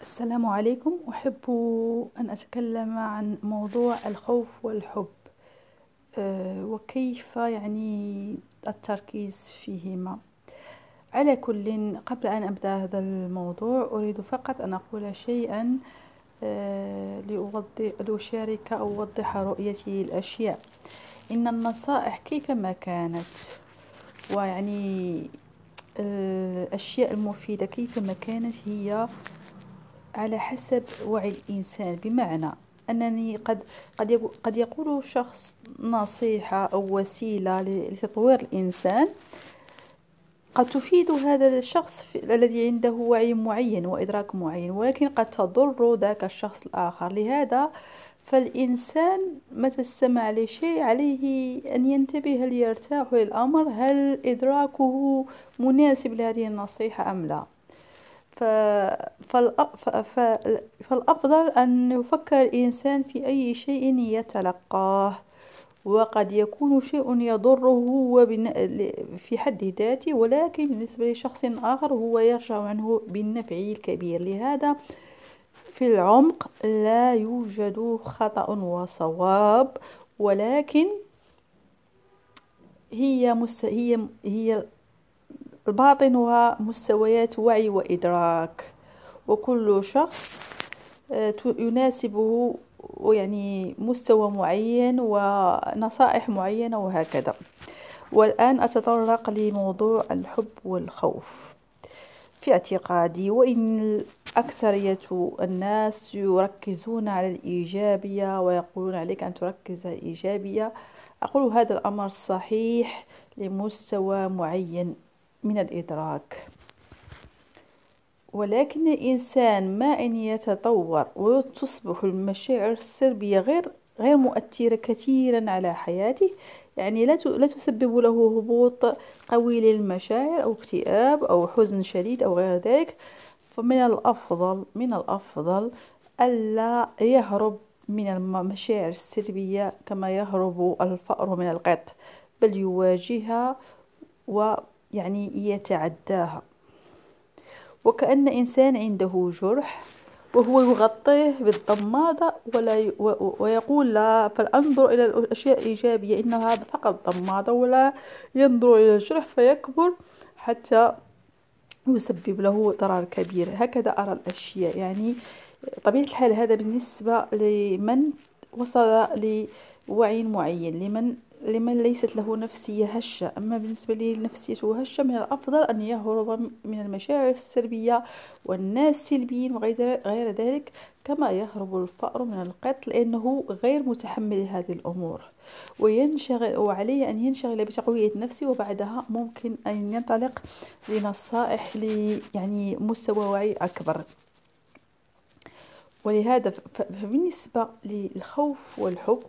السلام عليكم. أحب أن أتكلم عن موضوع الخوف والحب. آه، وكيف يعني التركيز فيهما؟ على كل قبل أن أبدأ هذا الموضوع أريد فقط أن أقول شيئا آه، لأشارك أو أوضح رؤيتي للأشياء. إن النصائح كيفما كانت ويعني الأشياء المفيدة كيفما كانت هي على حسب وعي الإنسان. بمعنى أنني قد قد قد يقول شخص نصيحة أو وسيلة لتطوير الإنسان قد تفيد هذا الشخص الذي عنده وعي معين وإدراك معين ولكن قد تضر ذاك الشخص الآخر. لهذا فالإنسان متى استمع لشيء عليه أن ينتبه هل يرتاح للأمر هل إدراكه مناسب لهذه النصيحة أم لا. فالأفضل أن يفكر الإنسان في أي شيء يتلقاه وقد يكون شيء يضره هو في حد ذاته ولكن بالنسبة لشخص آخر هو يرجع عنه بالنفع الكبير. لهذا في العمق لا يوجد خطأ وصواب ولكن هي هي هي باطنها مستويات وعي وإدراك. وكل شخص آه، يناسبه يعني مستوى معين ونصائح معينة وهكذا. والآن أتطرق لموضوع الحب والخوف. في اعتقادي وإن أكثرية الناس يركزون على الإيجابية ويقولون عليك أن تركز على الإيجابية أقول هذا الأمر صحيح لمستوى معين. من الإدراك. ولكن الإنسان ما أن يتطور وتصبح المشاعر السلبية غير غير مؤثرة كثيرا على حياته يعني لا لا تسبب له هبوط قوي للمشاعر أو اكتئاب أو حزن شديد أو غير ذلك. فمن الأفضل من الأفضل ألا يهرب من المشاعر السلبية كما يهرب الفأر من القط بل يواجهها و يعني يتعداها وكأن إنسان عنده جرح وهو يغطيه بالضمادة ولا. ويقول لا فلأنظر إلى الأشياء الإيجابية إن هذا فقط ضمادة ولا ينظر إلى الجرح فيكبر حتى يسبب له ضرر كبير هكذا أرى الأشياء يعني طبيعة الحال هذا بالنسبة لمن وصل لوعي معين لمن لمن ليست له نفسية هشة. أما بالنسبة لي نفسيته هشة من الأفضل أن يهرب من المشاعر السلبية والناس سلبيين وغير ذلك كما يهرب الفأر من القط لأنه غير متحمل هذه الأمور. وينشغل وعليه أن ينشغل بتقوية نفسه وبعدها ممكن أن ينطلق لنصائح لي يعني مستوى وعي أكبر. ولهذا فبالنسبة للخوف والحب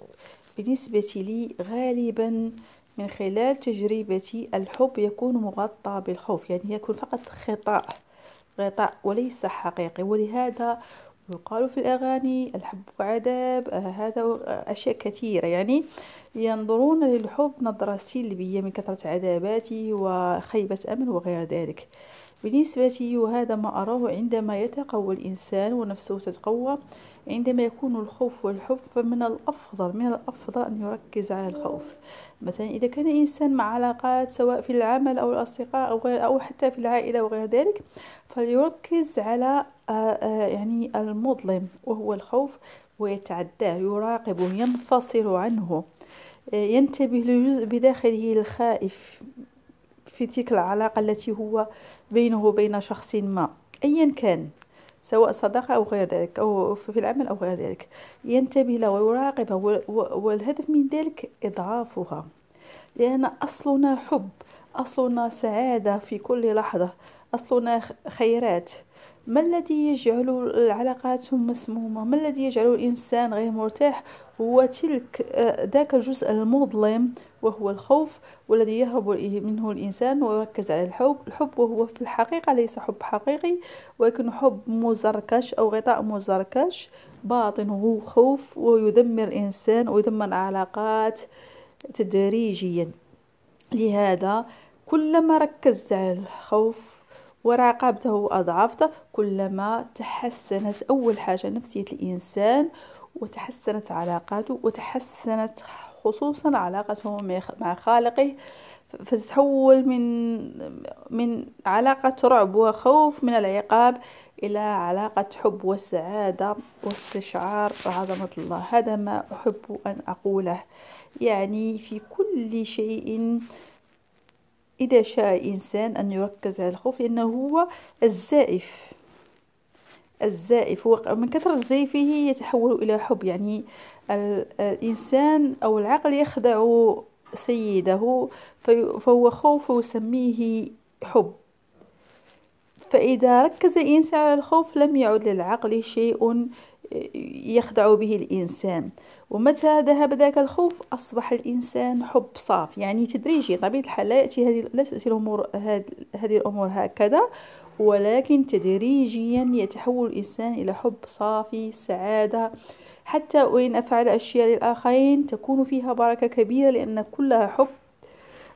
بالنسبة لي غالبا من خلال تجربتي الحب يكون مغطى بالخوف يعني يكون فقط خطاء غطاء وليس حقيقي. ولهذا يقال في الأغاني الحب عذاب آه، هذا أشياء كثيرة. يعني ينظرون للحب نظرة سلبية من كثرة عذاباته وخيبة أمل وغير ذلك. بالنسبة لي وهذا ما أراه عندما يتقوى الإنسان ونفسه تتقوى عندما يكون الخوف والحب فمن الأفضل من الأفضل أن يركز على الخوف. مثلا إذا كان إنسان مع علاقات سواء في العمل أو الأصدقاء أو, غير أو حتى في العائلة وغير ذلك فليركز على آه، آه، يعني المظلم وهو الخوف ويتعداه يراقبه ينفصل عنه. آه، ينتبه لجزء بداخله الخائف في تلك العلاقة التي هو بينه وبين شخص ما. أيا كان. سواء صداقة أو غير ذلك أو في العمل أو غير ذلك. ينتبه لها ويراقبها والهدف من ذلك إضعافها. لأن أصلنا حب أصلنا سعادة في كل لحظة أصلنا خيرات. ما الذي يجعل العلاقات مسمومة؟ ما الذي يجعل الإنسان غير مرتاح؟ هو تلك آه، ذاك الجزء المظلم وهو الخوف والذي يهرب منه الإنسان ويركز على الحب. الحب وهو في الحقيقة ليس حب حقيقي ولكن حب مزركش أو غطاء مزركش. باطنه خوف ويدمر الإنسان ويدمر العلاقات تدريجيا. لهذا كلما ركزت على الخوف وراقبته وأضعفته كلما تحسنت أول حاجة نفسية الإنسان وتحسنت علاقاته وتحسنت خصوصا علاقته مع خالقه فتتحول من من علاقة رعب وخوف من العقاب إلى علاقة حب وسعادة واستشعار عظمة الله. هذا ما أحب أن أقوله. يعني في كل شيء إذا شاء الإنسان أن يركز على الخوف لأنه هو الزائف. الزائف من كثرة زيفه يتحول إلى حب. يعني الإنسان أو العقل يخدع سيده فهو خوف يسميه حب. فإذا ركز الإنسان على الخوف لم يعد للعقل شيء يخدع به الإنسان. ومتى ذهب ذاك الخوف؟ أصبح الإنسان حب صاف يعني تدريجي. طبيعة الحال لا يأتي هذه لا تأتي الأمور هذه الأمور هكذا ولكن تدريجيا يتحول الإنسان إلى حب صافي سعادة. حتى وإن أفعل أشياء للآخرين تكون فيها بركة كبيرة لأن كلها حب.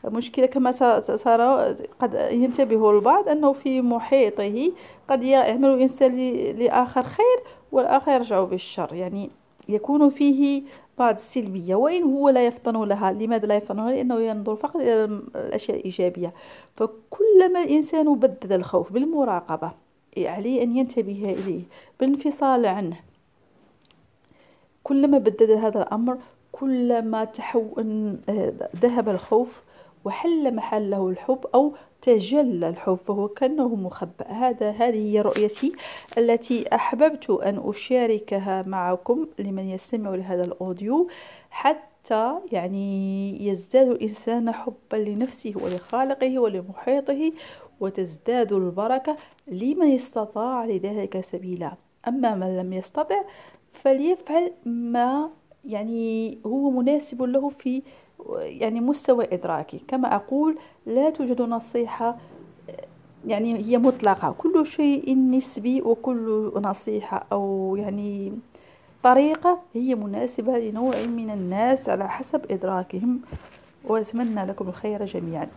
مشكلة كما ترى قد ينتبه البعض أنه في محيطه قد يعمل الإنسان لآخر خير والآخر يرجع بالشر. يعني يكون فيه بعض السلبية. وإن هو لا يفطن لها لماذا لا يفطن لها؟ لأنه ينظر فقط إلى الأشياء الإيجابية. فكلما الإنسان بدد الخوف بالمراقبة عليه أن ينتبه إليه بالانفصال عنه. كلما بدد هذا الأمر كلما تحول ذهب الخوف وحل محله الحب أو تجلى الحب فهو كأنه مخبأ. هذا هذه هي رؤيتي التي أحببت أن أشاركها معكم لمن يستمع لهذا الأوديو. حتى يعني يزداد الإنسان حبا لنفسه ولخالقه ولمحيطه وتزداد البركة لمن استطاع لذلك سبيلا. أما من لم يستطع فليفعل ما يعني هو مناسب له في يعني مستوى إدراكي. كما أقول لا توجد نصيحة يعني هي مطلقة. كل شيء نسبي وكل نصيحة أو يعني طريقة هي مناسبة لنوع من الناس على حسب إدراكهم. وأتمنى لكم الخير جميعا.